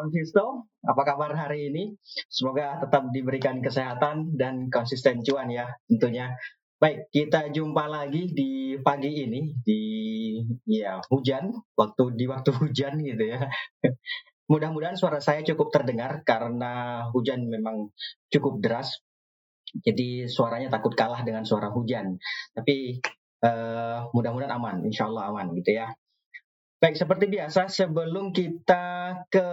Kawan Visto, apa kabar hari ini? Semoga tetap diberikan kesehatan dan konsisten cuan ya tentunya. Baik, kita jumpa lagi di pagi ini di ya hujan, waktu di waktu hujan gitu ya. Mudah-mudahan suara saya cukup terdengar karena hujan memang cukup deras. Jadi suaranya takut kalah dengan suara hujan. Tapi uh, mudah-mudahan aman, insya Allah aman gitu ya. Baik, seperti biasa, sebelum kita ke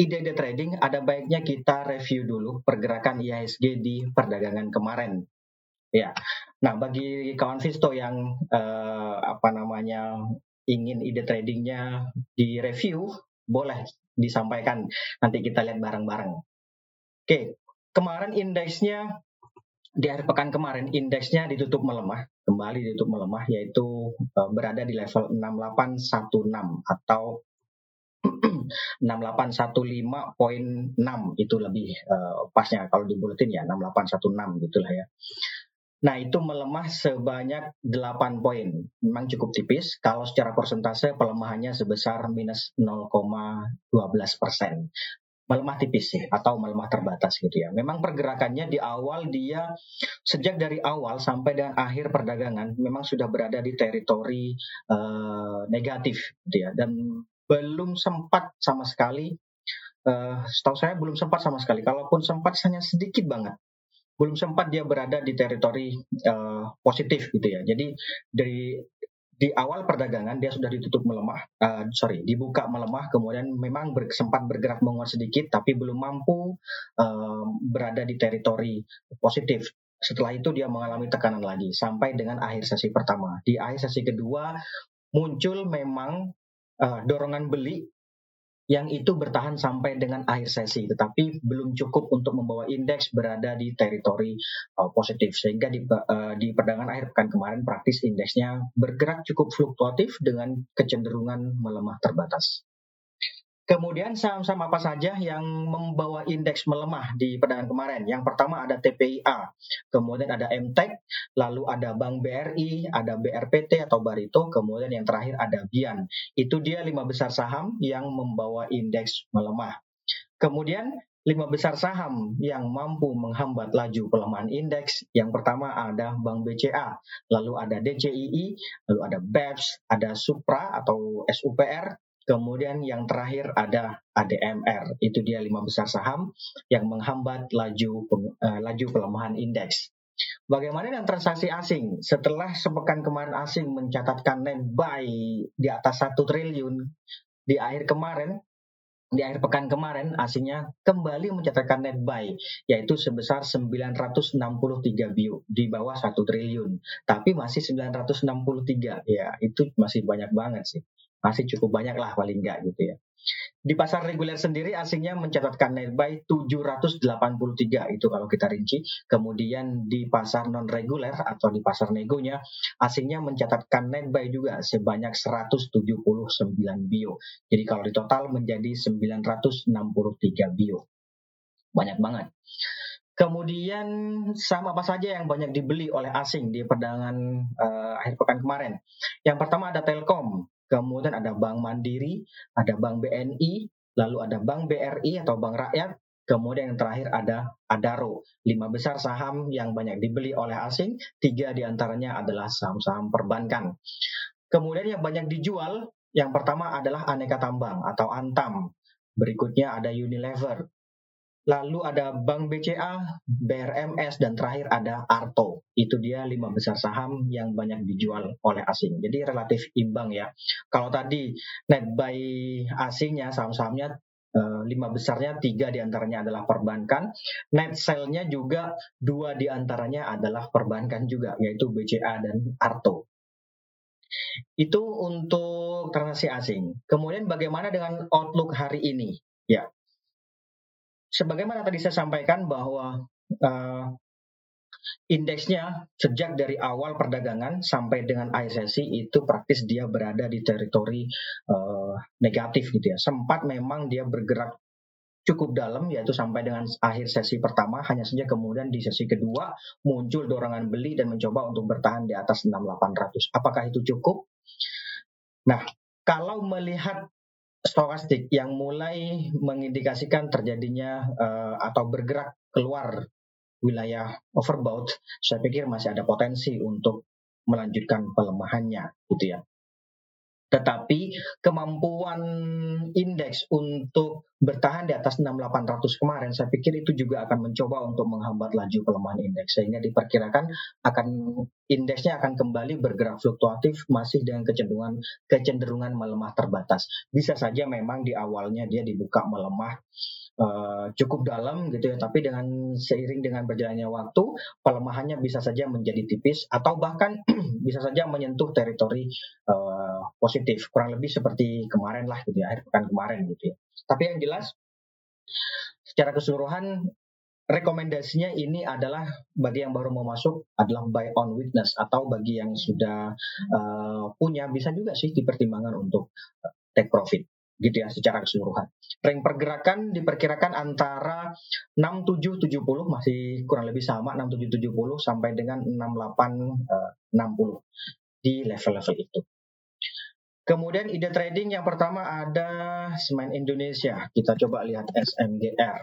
ide-ide trading, ada baiknya kita review dulu pergerakan IHSG di perdagangan kemarin. Ya, nah bagi kawan Visto yang eh, apa namanya ingin ide tradingnya di review, boleh disampaikan. Nanti kita lihat bareng-bareng. Oke, kemarin indeksnya di akhir pekan kemarin indeksnya ditutup melemah, kembali ditutup melemah yaitu uh, berada di level 6816 atau 6815.6 itu lebih uh, pasnya kalau di bulletin ya 6816 gitulah ya. Nah, itu melemah sebanyak 8 poin. Memang cukup tipis. Kalau secara persentase pelemahannya sebesar minus 0,12 persen melemah tipis sih atau melemah terbatas gitu ya. Memang pergerakannya di awal dia sejak dari awal sampai dengan akhir perdagangan memang sudah berada di teritori uh, negatif gitu ya dan belum sempat sama sekali uh, setahu saya belum sempat sama sekali kalaupun sempat hanya sedikit banget belum sempat dia berada di teritori uh, positif gitu ya. Jadi dari di awal perdagangan dia sudah ditutup melemah, uh, sorry, dibuka melemah, kemudian memang ber, sempat bergerak menguat sedikit, tapi belum mampu uh, berada di teritori positif. Setelah itu dia mengalami tekanan lagi sampai dengan akhir sesi pertama. Di akhir sesi kedua muncul memang uh, dorongan beli yang itu bertahan sampai dengan akhir sesi, tetapi belum cukup untuk membawa indeks berada di teritori uh, positif, sehingga di, uh, di perdagangan akhir pekan kemarin praktis indeksnya bergerak cukup fluktuatif dengan kecenderungan melemah terbatas. Kemudian saham-saham apa saja yang membawa indeks melemah di perdagangan kemarin? Yang pertama ada TPIA, kemudian ada MTEK, lalu ada Bank BRI, ada BRPT atau Barito, kemudian yang terakhir ada Bian. Itu dia lima besar saham yang membawa indeks melemah. Kemudian lima besar saham yang mampu menghambat laju pelemahan indeks. Yang pertama ada Bank BCA, lalu ada DCII, lalu ada BEPS, ada Supra atau SUPR, Kemudian yang terakhir ada ADMR, itu dia lima besar saham yang menghambat laju uh, laju pelemahan indeks. Bagaimana dengan transaksi asing? Setelah sepekan kemarin asing mencatatkan net buy di atas satu triliun di akhir kemarin, di akhir pekan kemarin asingnya kembali mencatatkan net buy yaitu sebesar 963 bio di bawah satu triliun tapi masih 963 ya itu masih banyak banget sih masih cukup banyak lah paling enggak gitu ya. Di pasar reguler sendiri asingnya mencatatkan net buy 783 itu kalau kita rinci. Kemudian di pasar non reguler atau di pasar negonya asingnya mencatatkan net buy juga sebanyak 179 bio. Jadi kalau di total menjadi 963 bio. Banyak banget. Kemudian sama apa saja yang banyak dibeli oleh asing di perdagangan uh, akhir pekan kemarin. Yang pertama ada Telkom kemudian ada Bank Mandiri, ada Bank BNI, lalu ada Bank BRI atau Bank Rakyat, kemudian yang terakhir ada Adaro. Lima besar saham yang banyak dibeli oleh asing, tiga di antaranya adalah saham-saham perbankan. Kemudian yang banyak dijual, yang pertama adalah Aneka Tambang atau Antam. Berikutnya ada Unilever, Lalu ada Bank BCA, BRMS, dan terakhir ada Arto. Itu dia lima besar saham yang banyak dijual oleh asing. Jadi relatif imbang ya. Kalau tadi net buy asingnya, saham-sahamnya Uh, lima besarnya tiga di antaranya adalah perbankan, net sell-nya juga dua di antaranya adalah perbankan juga, yaitu BCA dan Arto. Itu untuk transaksi asing. Kemudian bagaimana dengan outlook hari ini? Ya, sebagaimana tadi saya sampaikan bahwa uh, indeksnya sejak dari awal perdagangan sampai dengan akhir sesi itu praktis dia berada di teritori uh, negatif gitu ya. Sempat memang dia bergerak cukup dalam yaitu sampai dengan akhir sesi pertama hanya saja kemudian di sesi kedua muncul dorongan beli dan mencoba untuk bertahan di atas 6800. Apakah itu cukup? Nah, kalau melihat stokastik yang mulai mengindikasikan terjadinya uh, atau bergerak keluar wilayah overbought, saya pikir masih ada potensi untuk melanjutkan pelemahannya, gitu ya. Tetapi kemampuan indeks untuk bertahan di atas 6800 kemarin, saya pikir itu juga akan mencoba untuk menghambat laju pelemahan indeks. Sehingga diperkirakan akan indeksnya akan kembali bergerak fluktuatif masih dengan kecenderungan kecenderungan melemah terbatas. Bisa saja memang di awalnya dia dibuka melemah uh, cukup dalam gitu ya. Tapi dengan seiring dengan berjalannya waktu pelemahannya bisa saja menjadi tipis atau bahkan bisa saja menyentuh teritori uh, positif. Kurang lebih seperti kemarin lah gitu ya akhir pekan kemarin gitu ya. Tapi yang jelas secara keseluruhan rekomendasinya ini adalah bagi yang baru mau masuk adalah buy on witness atau bagi yang sudah uh, punya bisa juga sih dipertimbangkan untuk take profit gitu ya secara keseluruhan. Rank pergerakan diperkirakan antara 6770 masih kurang lebih sama 6770 sampai dengan 6860 uh, di level-level itu. Kemudian ide trading yang pertama ada Semen Indonesia. Kita coba lihat SMGR.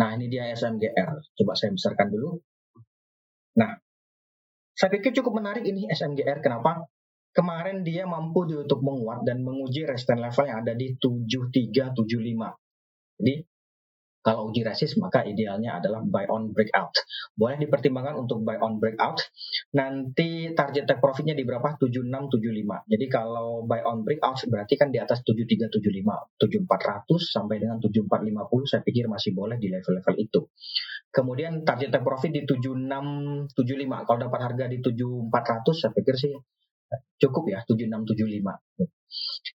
Nah, ini dia SMGR. Coba saya besarkan dulu. Nah, saya pikir cukup menarik ini SMGR. Kenapa? Kemarin dia mampu untuk menguat dan menguji resistance level yang ada di 7375. Jadi kalau uji resist maka idealnya adalah buy on breakout. Boleh dipertimbangkan untuk buy on breakout. Nanti target take profitnya di berapa? 7675. Jadi kalau buy on breakout berarti kan di atas 7375, 7400 sampai dengan 7450 saya pikir masih boleh di level-level itu. Kemudian target take profit di 7675. Kalau dapat harga di 7400 saya pikir sih cukup ya 7675.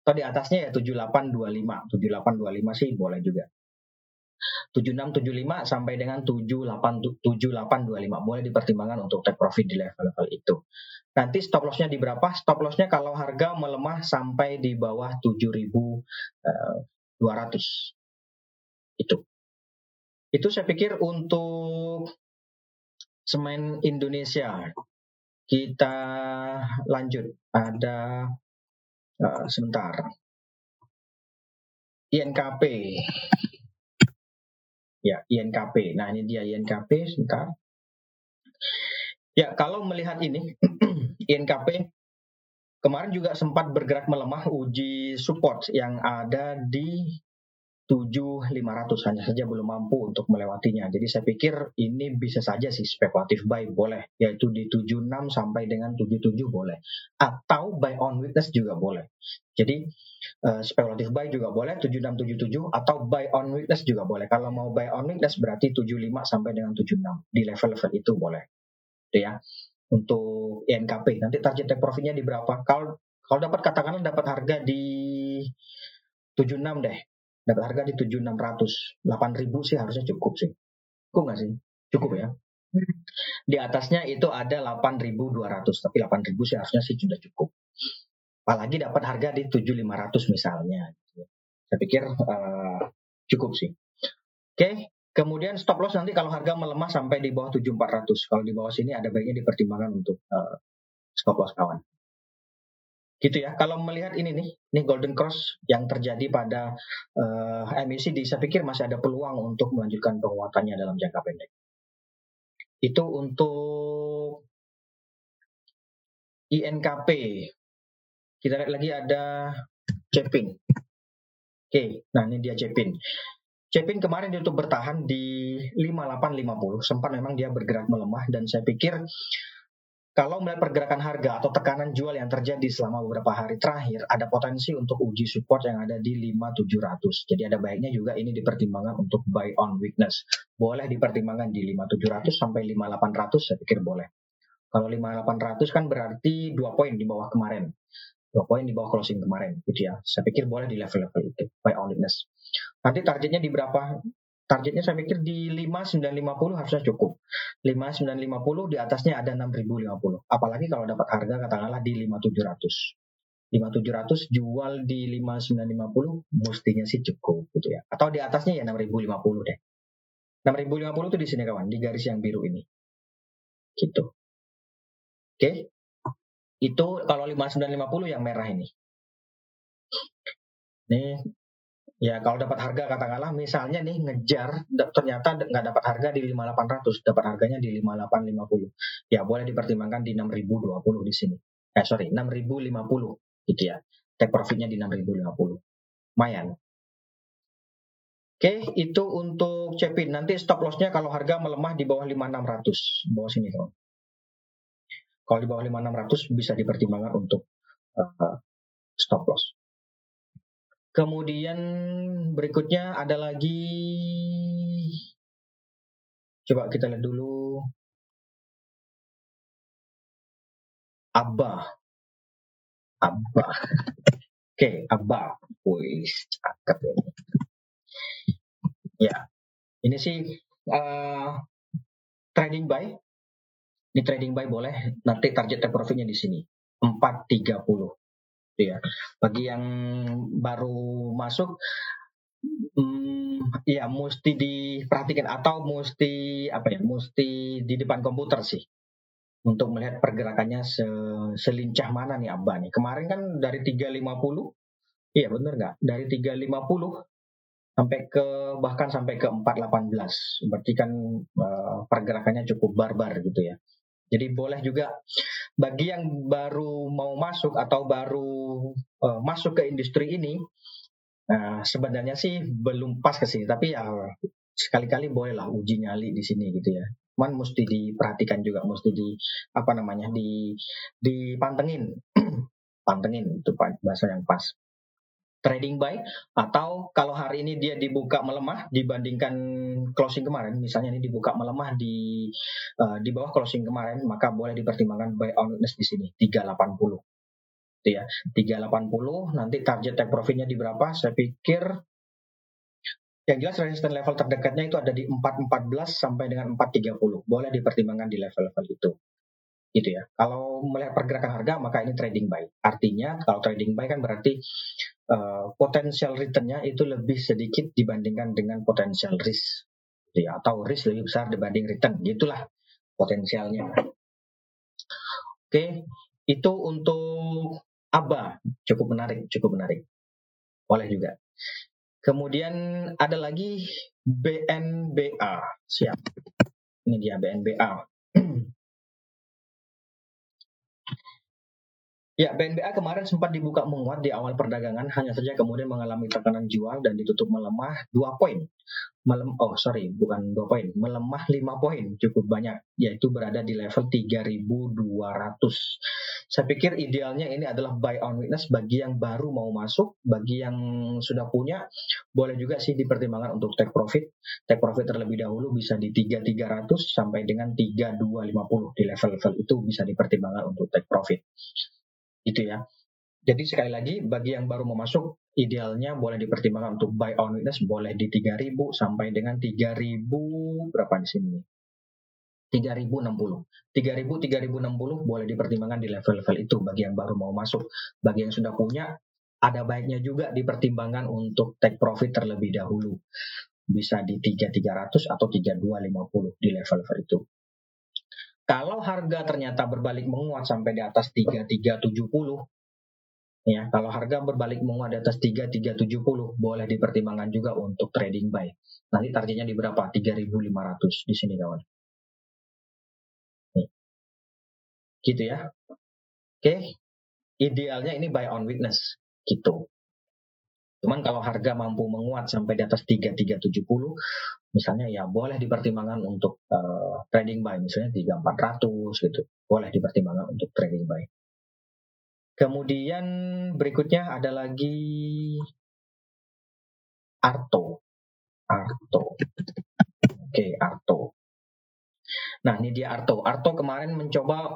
Atau di atasnya ya 7825. 7825 sih boleh juga. 7675 sampai dengan 787825 boleh dipertimbangkan untuk take profit di level-level itu. Nanti stop lossnya di berapa? Stop lossnya kalau harga melemah sampai di bawah 7200. Itu. Itu saya pikir untuk semen Indonesia kita lanjut. Ada uh, sebentar. INKP. Ya, INKP. Nah, ini dia INKP sebentar. Ya, kalau melihat ini INKP kemarin juga sempat bergerak melemah uji support yang ada di 7500 hanya saja belum mampu untuk melewatinya. Jadi saya pikir ini bisa saja sih spekulatif buy boleh, yaitu di 76 sampai dengan 77 boleh. Atau buy on weakness juga boleh. Jadi uh, spekulatif buy juga boleh 7677 atau buy on weakness juga boleh. Kalau mau buy on weakness berarti 75 sampai dengan 76 di level-level itu boleh. Itu ya. Untuk INKP nanti target take profitnya di berapa? Kalau kalau dapat katakanlah dapat harga di 76 deh dapat harga di 7600 8000 sih harusnya cukup sih. Cukup nggak sih? Cukup ya. Di atasnya itu ada 8200 tapi 8000 sih harusnya sih sudah cukup. Apalagi dapat harga di 7500 misalnya. Saya pikir uh, cukup sih. Oke kemudian stop loss nanti kalau harga melemah sampai di bawah 7400 kalau di bawah sini ada baiknya dipertimbangkan untuk uh, stop loss kawan gitu ya. Kalau melihat ini nih, ini golden cross yang terjadi pada uh, emisi, saya pikir masih ada peluang untuk melanjutkan penguatannya dalam jangka pendek. Itu untuk INKP. Kita lihat lagi ada Cepin. Oke, nah ini dia Cepin. Cepin kemarin dia untuk bertahan di 5850, sempat memang dia bergerak melemah dan saya pikir kalau melihat pergerakan harga atau tekanan jual yang terjadi selama beberapa hari terakhir, ada potensi untuk uji support yang ada di 5700. Jadi ada baiknya juga ini dipertimbangkan untuk buy on weakness. Boleh dipertimbangkan di 5700 sampai 5800 saya pikir boleh. Kalau 5800 kan berarti 2 poin di bawah kemarin. 2 poin di bawah closing kemarin gitu ya. Saya pikir boleh di level-level itu buy on weakness. Nanti targetnya di berapa? Targetnya saya pikir di 5950 harusnya cukup. 5950 di atasnya ada 6050. Apalagi kalau dapat harga katakanlah di 5700. 5700 jual di 5950 mestinya sih cukup gitu ya. Atau di atasnya ya 6050 deh. 6050 itu di sini kawan, di garis yang biru ini. Gitu. Oke. Itu kalau 5950 yang merah ini. Nih ya kalau dapat harga katakanlah misalnya nih ngejar ternyata nggak dapat harga di 5800 dapat harganya di 5850 ya boleh dipertimbangkan di 6020 di sini eh sorry 6050 gitu ya take profitnya di 6050 lumayan Oke, itu untuk cepin. Nanti stop lossnya kalau harga melemah di bawah 5600, bawah sini kawan. Kalau di bawah 5600 bisa dipertimbangkan untuk uh, stop loss. Kemudian berikutnya ada lagi coba kita lihat dulu Abba. Abba. Oke, okay, Abba. Wih, cakep ya. Ya, ini sih uh, trading buy. Ini trading buy boleh. Nanti target profitnya di sini 430 gitu ya. Bagi yang baru masuk, hmm, ya mesti diperhatikan atau mesti apa ya, mesti di depan komputer sih untuk melihat pergerakannya se selincah mana nih Abah nih. Kemarin kan dari 350, iya bener nggak? Dari 350 sampai ke bahkan sampai ke 418. Berarti kan uh, pergerakannya cukup barbar gitu ya. Jadi boleh juga bagi yang baru mau masuk atau baru uh, masuk ke industri ini, uh, sebenarnya sih belum pas ke sini. Tapi ya sekali-kali bolehlah uji nyali di sini gitu ya. Man mesti diperhatikan juga, mesti di apa namanya di dipantengin, pantengin itu bahasa yang pas trading buy atau kalau hari ini dia dibuka melemah dibandingkan closing kemarin misalnya ini dibuka melemah di uh, di bawah closing kemarin maka boleh dipertimbangkan buy on witness di sini 380 itu ya 380 nanti target take profitnya di berapa saya pikir yang jelas resisten level terdekatnya itu ada di 414 sampai dengan 430 boleh dipertimbangkan di level-level itu gitu ya. Kalau melihat pergerakan harga maka ini trading buy. Artinya kalau trading buy kan berarti uh, potensial returnnya itu lebih sedikit dibandingkan dengan potensial risk, gitu ya. Atau risk lebih besar dibanding return. Gitulah potensialnya. Oke, itu untuk ABA cukup menarik, cukup menarik. Boleh juga. Kemudian ada lagi BNBA. Siap. Ini dia BNBA. Ya, BNBA kemarin sempat dibuka menguat di awal perdagangan, hanya saja kemudian mengalami tekanan jual dan ditutup melemah dua poin. Melem, oh sorry, bukan dua poin, melemah lima poin, cukup banyak, yaitu berada di level 3.200. Saya pikir idealnya ini adalah buy on weakness bagi yang baru mau masuk, bagi yang sudah punya, boleh juga sih dipertimbangkan untuk take profit. Take profit terlebih dahulu bisa di 3.300 sampai dengan 3.250 di level-level itu bisa dipertimbangkan untuk take profit gitu ya. Jadi sekali lagi bagi yang baru mau masuk idealnya boleh dipertimbangkan untuk buy on weakness boleh di 3000 sampai dengan 3000 berapa di sini? 3060. 3000 3060 boleh dipertimbangkan di level-level itu bagi yang baru mau masuk. Bagi yang sudah punya ada baiknya juga dipertimbangkan untuk take profit terlebih dahulu. Bisa di 3300 atau 3250 di level-level itu. Kalau harga ternyata berbalik menguat sampai di atas 3370, ya kalau harga berbalik menguat di atas 3370 boleh dipertimbangkan juga untuk trading buy. Nanti targetnya di berapa? 3500 di sini kawan. Nih. Gitu ya. Oke. Idealnya ini buy on weakness gitu. Cuman kalau harga mampu menguat sampai di atas 3370, misalnya ya boleh dipertimbangkan untuk uh, trading buy, misalnya 3400 gitu. Boleh dipertimbangkan untuk trading buy. Kemudian berikutnya ada lagi Arto. Arto. Oke, Arto. Nah, ini dia Arto. Arto kemarin mencoba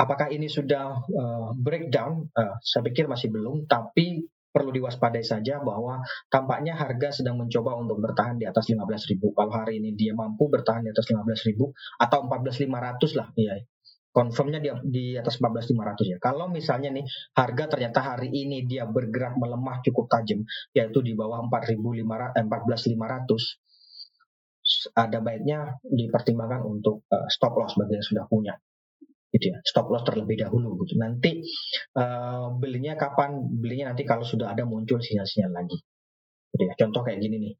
apakah ini sudah uh, breakdown? Uh, saya pikir masih belum, tapi perlu diwaspadai saja bahwa tampaknya harga sedang mencoba untuk bertahan di atas 15.000. Kalau hari ini dia mampu bertahan di atas 15.000 atau 14.500 lah, ya. Confirmnya di, di atas 14.500 ya. Kalau misalnya nih harga ternyata hari ini dia bergerak melemah cukup tajam, yaitu di bawah 4.500 eh, 14.500 ada baiknya dipertimbangkan untuk uh, stop loss bagi yang sudah punya gitu ya stop loss terlebih dahulu gitu nanti uh, belinya kapan belinya nanti kalau sudah ada muncul sinyal-sinyal lagi gitu ya contoh kayak gini nih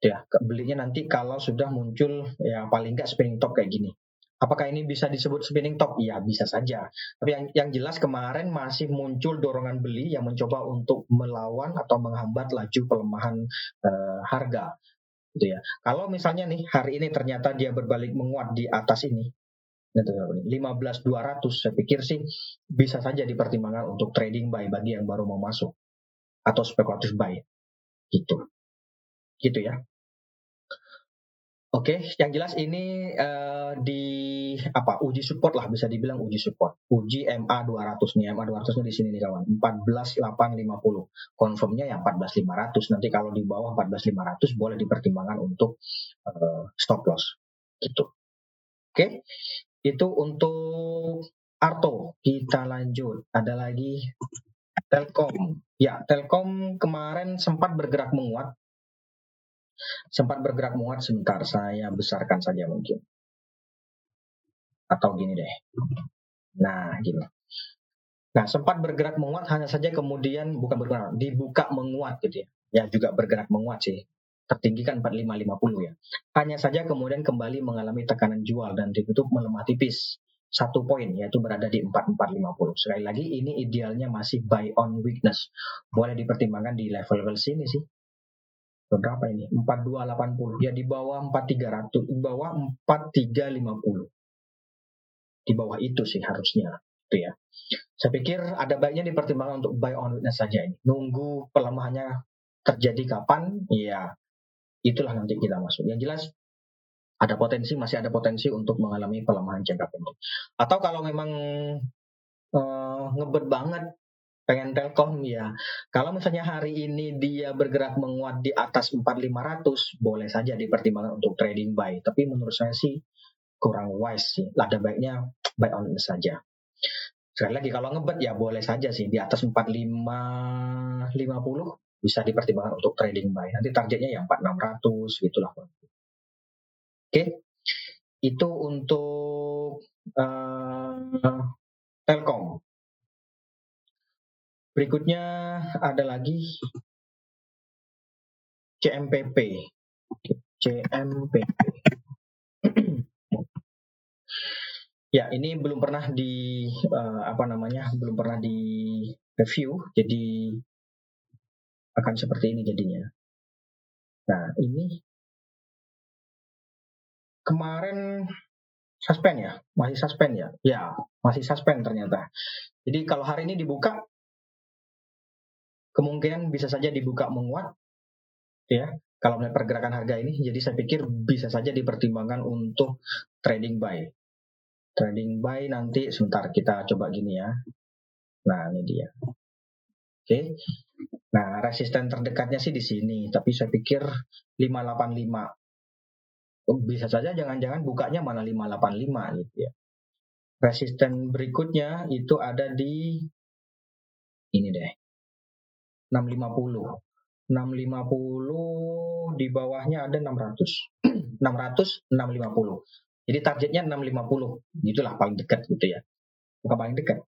gitu ya belinya nanti kalau sudah muncul ya paling nggak spinning top kayak gini Apakah ini bisa disebut spinning top? Iya, bisa saja. Tapi yang, yang jelas kemarin masih muncul dorongan beli yang mencoba untuk melawan atau menghambat laju pelemahan uh, harga. Gitu ya. Kalau misalnya nih hari ini ternyata dia berbalik menguat di atas ini, 15.200 saya pikir sih bisa saja dipertimbangkan untuk trading buy bagi yang baru mau masuk atau spekulatif buy gitu gitu ya Oke, yang jelas ini uh, di apa uji support lah bisa dibilang uji support. Uji MA 200 nih, MA 200 nya di sini nih kawan. 14850. Confirmnya yang 14500. Nanti kalau di bawah 14500 boleh dipertimbangkan untuk uh, stop loss. Gitu. Oke. Itu untuk Arto. Kita lanjut. Ada lagi Telkom. Ya, Telkom kemarin sempat bergerak menguat Sempat bergerak muat sebentar, saya besarkan saja mungkin. Atau gini deh. Nah, gini. Nah, sempat bergerak menguat hanya saja kemudian bukan bergerak, dibuka menguat gitu ya. Ya juga bergerak menguat sih. Tertinggi kan 4550 ya. Hanya saja kemudian kembali mengalami tekanan jual dan ditutup melemah tipis. Satu poin yaitu berada di 4450. Sekali lagi ini idealnya masih buy on weakness. Boleh dipertimbangkan di level-level sini sih. Berapa ini? 4280 ya di bawah 4300 di bawah 4350 di bawah itu sih harusnya itu ya. Saya pikir ada baiknya dipertimbangkan untuk buy on witness saja ini. Nunggu pelemahannya terjadi kapan? Ya itulah nanti kita masuk yang jelas ada potensi masih ada potensi untuk mengalami pelemahan jangka pendek atau kalau memang uh, ngebet banget pengen Telkom ya. Kalau misalnya hari ini dia bergerak menguat di atas 4500, boleh saja dipertimbangkan untuk trading buy. Tapi menurut saya sih kurang wise sih. Ada baiknya buy on saja. Sekali lagi kalau ngebet ya boleh saja sih di atas 4550 bisa dipertimbangkan untuk trading buy. Nanti targetnya ya 4600 gitulah. Oke. Itu untuk uh, Telkom. Berikutnya ada lagi CMPP. CMPP. ya, ini belum pernah di uh, apa namanya? belum pernah di review, jadi akan seperti ini jadinya. Nah, ini kemarin suspend ya, masih suspend ya. Ya, masih suspend ternyata. Jadi kalau hari ini dibuka kemungkinan bisa saja dibuka menguat ya kalau melihat pergerakan harga ini jadi saya pikir bisa saja dipertimbangkan untuk trading buy trading buy nanti sebentar kita coba gini ya nah ini dia oke nah resisten terdekatnya sih di sini tapi saya pikir 585 oh, bisa saja jangan-jangan bukanya mana 585 gitu ya resisten berikutnya itu ada di ini deh 650. 650 di bawahnya ada 600. 600 650. Jadi targetnya 650. Gitulah paling dekat gitu ya. Bukan paling dekat.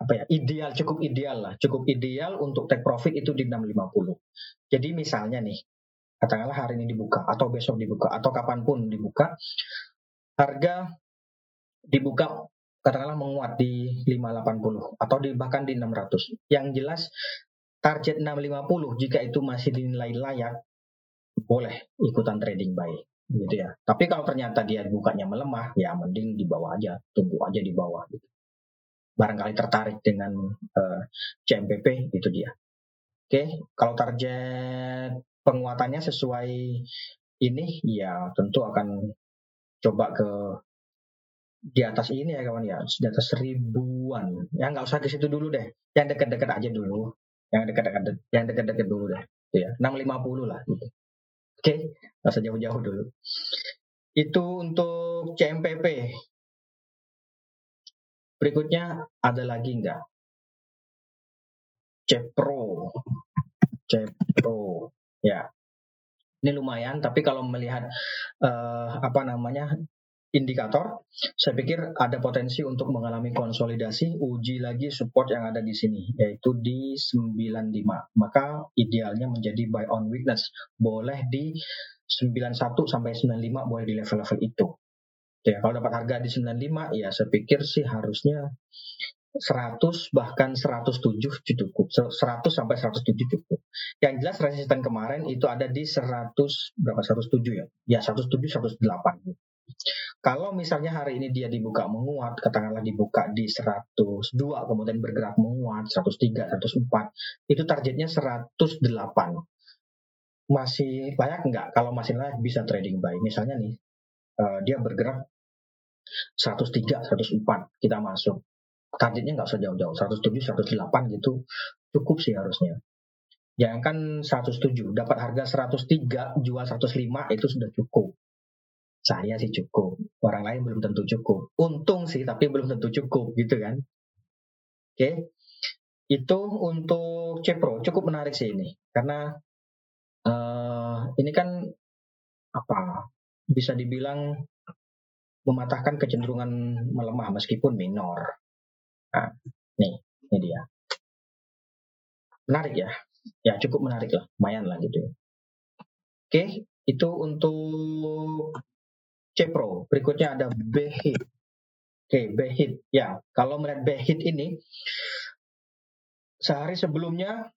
Apa ya? Ideal cukup ideal lah. Cukup ideal untuk take profit itu di 650. Jadi misalnya nih, katakanlah hari ini dibuka atau besok dibuka atau kapan pun dibuka, harga dibuka katakanlah menguat di 580 atau di bahkan di 600. Yang jelas target 650 jika itu masih dinilai layak boleh ikutan trading buy gitu ya. Tapi kalau ternyata dia bukanya melemah ya mending di bawah aja, tunggu aja di bawah gitu. Barangkali tertarik dengan uh, eh, CMPP itu dia. Oke, kalau target penguatannya sesuai ini ya tentu akan coba ke di atas ini ya kawan ya di atas ribuan ya nggak usah ke situ dulu deh. Yang dekat-dekat aja dulu. Yang dekat-dekat yang dekat-dekat dulu deh. Ya 650 lah gitu. Oke okay? nggak usah jauh-jauh dulu. Itu untuk CMPP berikutnya ada lagi enggak Cepro Cepro ya ini lumayan tapi kalau melihat uh, apa namanya indikator, saya pikir ada potensi untuk mengalami konsolidasi, uji lagi support yang ada di sini, yaitu di 95. Maka idealnya menjadi buy on weakness. Boleh di 91 sampai 95 boleh di level-level itu. Ya, kalau dapat harga di 95 ya saya pikir sih harusnya 100 bahkan 107 cukup 100 sampai 107 cukup yang jelas resisten kemarin itu ada di 100 berapa 107 ya ya 107 108 kalau misalnya hari ini dia dibuka menguat, katakanlah dibuka di 102, kemudian bergerak menguat 103, 104, itu targetnya 108. Masih layak nggak? Kalau masih layak bisa trading buy. Misalnya nih, uh, dia bergerak 103, 104, kita masuk. Targetnya nggak usah jauh-jauh, 107, 108 gitu cukup sih harusnya. Jangan kan 107, dapat harga 103, jual 105 itu sudah cukup saya sih cukup orang lain belum tentu cukup untung sih tapi belum tentu cukup gitu kan oke itu untuk Cepro cukup menarik sih ini karena uh, ini kan apa bisa dibilang mematahkan kecenderungan melemah meskipun minor nah nih ini dia menarik ya ya cukup menarik lah lumayan lah gitu ya oke itu untuk Cepro. Berikutnya ada Behit. Oke, Behit. Ya, kalau melihat Behit ini, sehari sebelumnya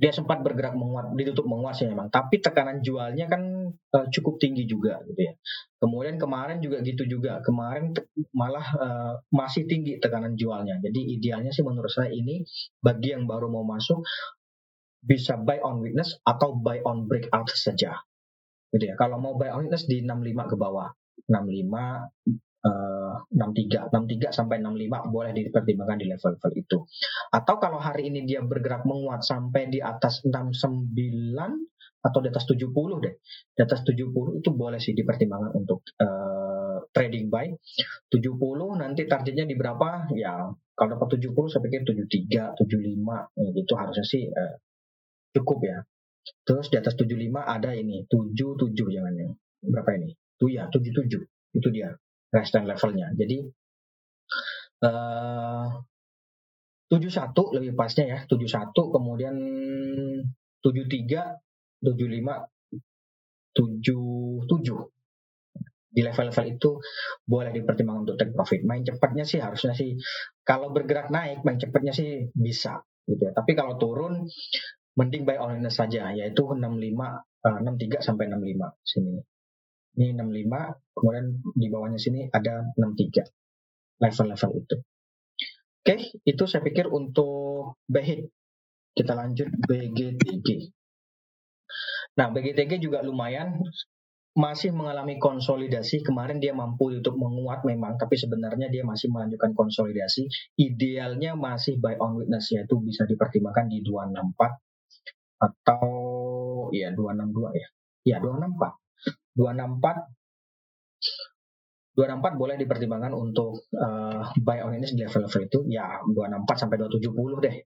dia sempat bergerak menguat, ditutup menguat sih memang. Tapi tekanan jualnya kan uh, cukup tinggi juga gitu ya. Kemudian kemarin juga gitu juga. Kemarin malah uh, masih tinggi tekanan jualnya. Jadi idealnya sih menurut saya ini bagi yang baru mau masuk bisa buy on weakness atau buy on breakout saja gitu ya. Kalau mau buy on weakness di 65 ke bawah. 65 Uh, 63, 63 sampai 65 boleh dipertimbangkan di level-level itu. Atau kalau hari ini dia bergerak menguat sampai di atas 69 atau di atas 70 deh. Di atas 70 itu boleh sih dipertimbangkan untuk uh, trading buy. 70 nanti targetnya di berapa? Ya, kalau dapat 70 saya pikir 73, 75 ya, gitu harusnya sih uh, cukup ya. Terus di atas 75 ada ini 77 jangan ya. Berapa ini? Tuh ya 77. Itu dia resistance levelnya. Jadi uh, 71 lebih pasnya ya. 71 kemudian 73 75 77 di level-level itu boleh dipertimbangkan untuk take profit. Main cepatnya sih harusnya sih kalau bergerak naik main cepatnya sih bisa gitu ya. Tapi kalau turun mending buy on saja yaitu 65 uh, 63 sampai 65 sini. Ini 65 kemudian di bawahnya sini ada 63 level-level itu. Oke, itu saya pikir untuk BHIT. Kita lanjut BGTG. Nah, BGTG juga lumayan masih mengalami konsolidasi. Kemarin dia mampu untuk menguat memang, tapi sebenarnya dia masih melanjutkan konsolidasi. Idealnya masih buy on witness yaitu bisa dipertimbangkan di 264 atau ya 262 ya. Ya 264. 264 264 boleh dipertimbangkan untuk uh, buy on ini di level-level itu ya 264 sampai 270 deh.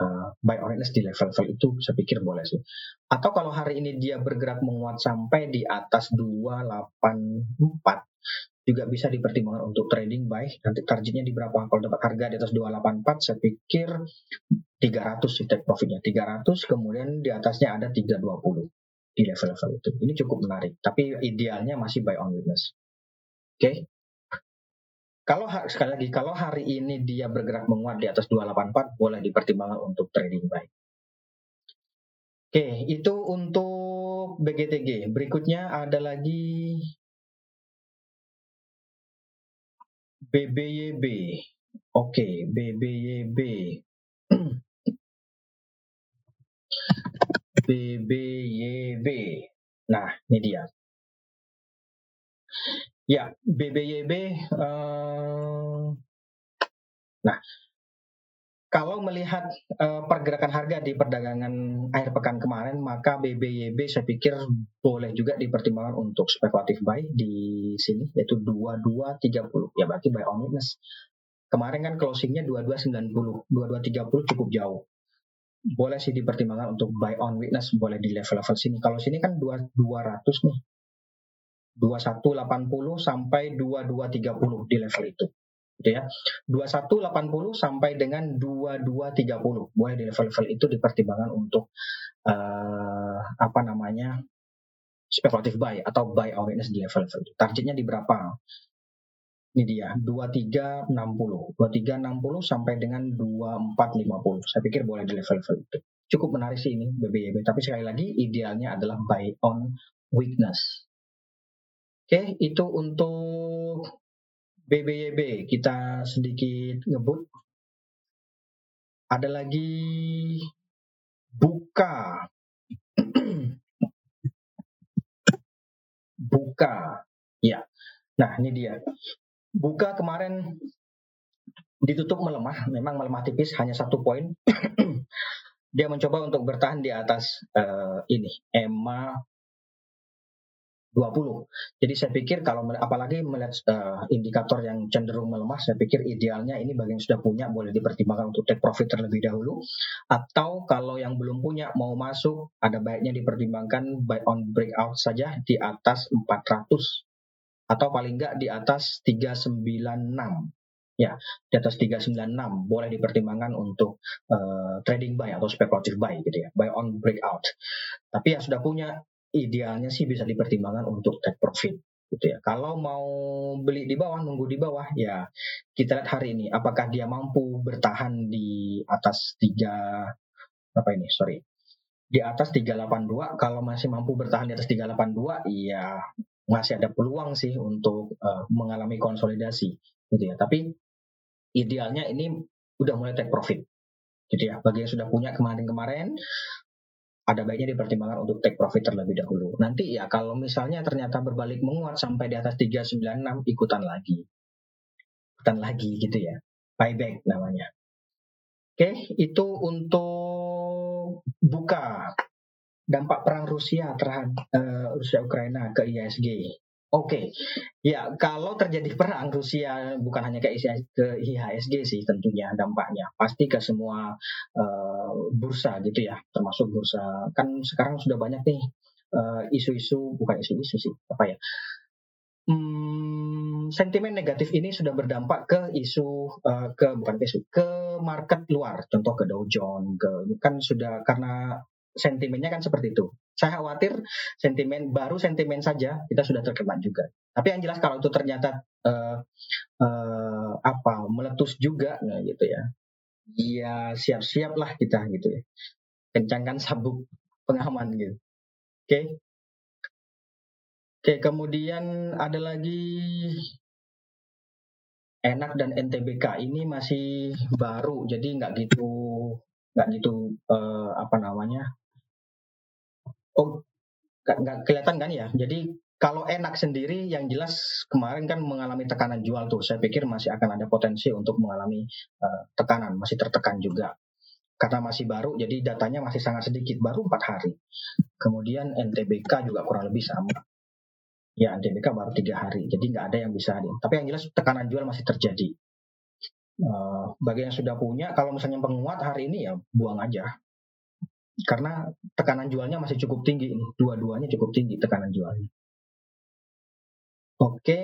Uh, buy on di level-level itu saya pikir boleh sih. Atau kalau hari ini dia bergerak menguat sampai di atas 284 juga bisa dipertimbangkan untuk trading buy. Nanti targetnya di berapa? Kalau dapat harga di atas 284, saya pikir 300 sih take profitnya. 300, kemudian di atasnya ada 320 di level-level itu. Ini cukup menarik. Tapi idealnya masih buy on weakness. Oke. Okay? Kalau sekali lagi, kalau hari ini dia bergerak menguat di atas 284, boleh dipertimbangkan untuk trading buy. Oke, okay, itu untuk BGTG. Berikutnya ada lagi BBYB. Oke, okay, BBYB. BBYB. Nah, ini dia. Ya, BBYB. Uh, eh, nah, kalau melihat uh, pergerakan harga di perdagangan akhir pekan kemarin, maka BBYB saya pikir boleh juga dipertimbangkan untuk spekulatif buy di sini, yaitu 2230. Ya berarti buy on weakness. Kemarin kan closingnya 2290, 2230 cukup jauh. Boleh sih dipertimbangkan untuk buy on weakness, boleh di level-level sini. Kalau sini kan 200 nih. 2180 sampai 2230 di level itu. Gitu ya. 2180 sampai dengan 2230 boleh di level-level itu dipertimbangkan untuk uh, apa namanya speculative buy atau buy awareness di level-level itu. Targetnya di berapa ini dia 2360 2360 sampai dengan 2450 saya pikir boleh di level-level itu cukup menarik sih ini BBYB tapi sekali lagi idealnya adalah buy on weakness Oke, itu untuk BBYB. Kita sedikit ngebut. Ada lagi buka. buka. Ya. Nah, ini dia. Buka kemarin ditutup melemah, memang melemah tipis hanya satu poin. Dia mencoba untuk bertahan di atas uh, ini EMA 20. Jadi saya pikir kalau apalagi melihat uh, indikator yang cenderung melemah, saya pikir idealnya ini bagi yang sudah punya boleh dipertimbangkan untuk take profit terlebih dahulu. Atau kalau yang belum punya mau masuk, ada baiknya dipertimbangkan buy on breakout saja di atas 400 atau paling enggak di atas 396 ya di atas 396 boleh dipertimbangkan untuk uh, trading buy atau speculative buy gitu ya. Buy on breakout. Tapi yang sudah punya idealnya sih bisa dipertimbangkan untuk take profit gitu ya. Kalau mau beli di bawah, nunggu di bawah, ya kita lihat hari ini. Apakah dia mampu bertahan di atas tiga apa ini, sorry, di atas 382. Kalau masih mampu bertahan di atas 382, ya masih ada peluang sih untuk uh, mengalami konsolidasi gitu ya. Tapi idealnya ini udah mulai take profit gitu ya. Bagi yang sudah punya kemarin-kemarin ada baiknya dipertimbangkan untuk take profit terlebih dahulu. Nanti ya kalau misalnya ternyata berbalik menguat sampai di atas 396 ikutan lagi. Ikutan lagi gitu ya. Buyback namanya. Oke, itu untuk buka dampak perang Rusia terhadap uh, Rusia Ukraina ke ISG. Oke, okay. ya kalau terjadi perang Rusia bukan hanya ke, IHSG sih tentunya dampaknya pasti ke semua uh, bursa gitu ya, termasuk bursa kan sekarang sudah banyak nih uh, isu-isu bukan isu-isu sih apa ya, hmm, sentimen negatif ini sudah berdampak ke isu uh, ke bukan isu ke market luar, contoh ke Dow Jones, ke kan sudah karena sentimennya kan seperti itu. Saya khawatir sentimen baru sentimen saja kita sudah terkena juga. Tapi yang jelas kalau itu ternyata uh, uh, apa meletus juga, nah gitu ya. Ya siap-siaplah kita gitu ya. Kencangkan sabuk pengaman gitu. Oke. Oke, kemudian ada lagi enak dan NTBK ini masih baru, jadi nggak gitu nggak gitu uh, apa namanya Oh, nggak kelihatan kan ya? Jadi kalau enak sendiri yang jelas kemarin kan mengalami tekanan jual tuh. Saya pikir masih akan ada potensi untuk mengalami uh, tekanan, masih tertekan juga. Karena masih baru, jadi datanya masih sangat sedikit, baru empat hari. Kemudian NTBK juga kurang lebih sama. Ya, NTBK baru tiga hari, jadi nggak ada yang bisa. Tapi yang jelas tekanan jual masih terjadi. Uh, bagi yang sudah punya, kalau misalnya penguat hari ini ya buang aja karena tekanan jualnya masih cukup tinggi ini dua-duanya cukup tinggi tekanan jualnya Oke,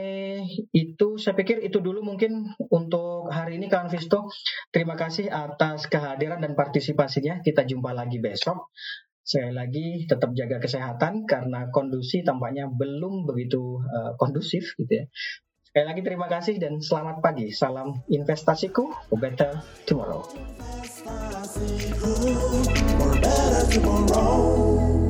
itu saya pikir itu dulu mungkin untuk hari ini Kawan Visto. Terima kasih atas kehadiran dan partisipasinya. Kita jumpa lagi besok. Sekali lagi tetap jaga kesehatan karena kondisi tampaknya belum begitu uh, kondusif gitu ya. Sekali lagi terima kasih dan selamat pagi. Salam investasiku better tomorrow. I love you more wrong.